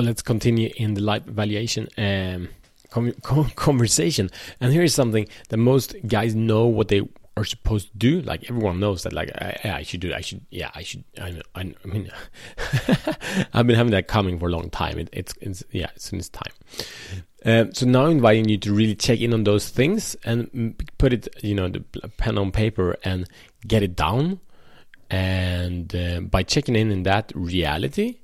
let's continue in the life valuation um, conversation. And here is something that most guys know what they are supposed to do. Like everyone knows that, like I, I should do. I should. Yeah, I should. I, I, I mean, I've been having that coming for a long time. It, it's, it's yeah, it's in its time. Um, so now I'm inviting you to really check in on those things and put it, you know, the pen on paper and get it down. And uh, by checking in in that reality,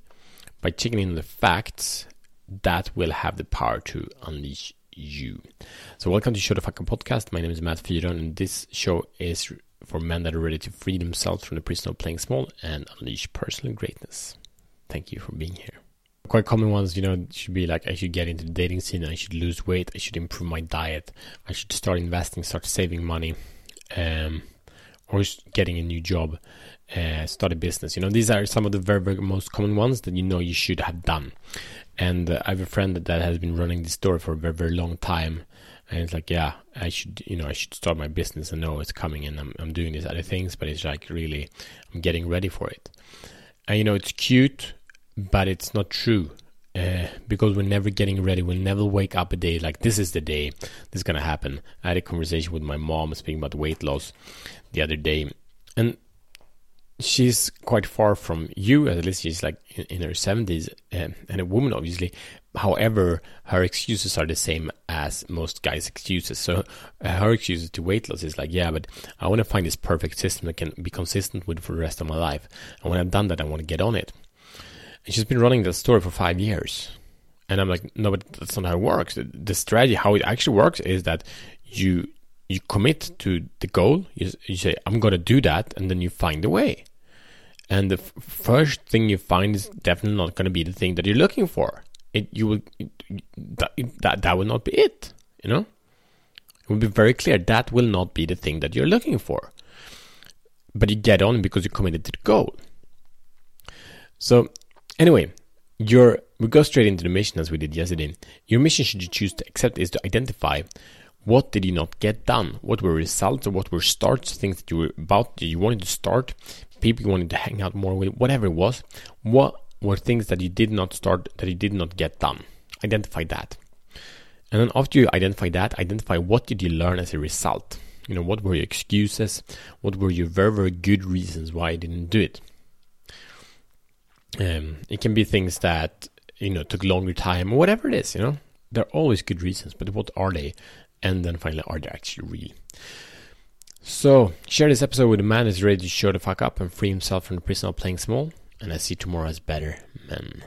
by checking in the facts, that will have the power to unleash you. So, welcome to Show the Fuck Up podcast. My name is Matt Fyron, and this show is for men that are ready to free themselves from the prison of playing small and unleash personal greatness. Thank you for being here. Quite common ones, you know, should be like I should get into the dating scene, I should lose weight, I should improve my diet, I should start investing, start saving money, um, or getting a new job, uh, start a business. You know, these are some of the very, very most common ones that you know you should have done. And uh, I have a friend that, that has been running this store for a very, very long time. And it's like, yeah, I should, you know, I should start my business and know it's coming and I'm, I'm doing these other things, but it's like really, I'm getting ready for it. And, you know, it's cute, but it's not true. Uh, because we're never getting ready. We'll never wake up a day like this is the day this is gonna happen. I had a conversation with my mom speaking about weight loss the other day, and she's quite far from you. At least she's like in, her seventies uh, and a woman, obviously. However, her excuses are the same as most guys' excuses. So uh, her excuses to weight loss is like, yeah, but I want to find this perfect system that can be consistent with for the rest of my life. And when I've done that, I want to get on it. She's been running that store for five years. And I'm like, no, but that's not how it works. The, strategy, how it actually works, is that you you commit to the goal. You, you say, I'm going to do that, and then you find a way. And the f- first thing you find is definitely not going to be the thing that you're looking for. It you will it, that, that that will not be it. You know, it will be very clear that will not be the thing that you're looking for. But you get on because you're committed to the goal. So anyway, your we go straight into the mission as we did yesterday. Your mission, should you choose to accept, is to identify what did you not get done? What were results or what were starts, things that you were about, you wanted to start, people you wanted to hang out more with, whatever it was. What were things that you did not start, that you did not get done? Identify that. And then after you identify that, identify what did you learn as a result? You know, what were your excuses? What were your very, very good reasons why you didn't do it? Um, it can be things that, you know, took longer time or whatever it is, you know. There are always good reasons, but what are they? and then finally, are they actually real? So, share this episode with a man who's ready to show the fuck up and free himself from the prison of playing small, and I see tomorrow as better men.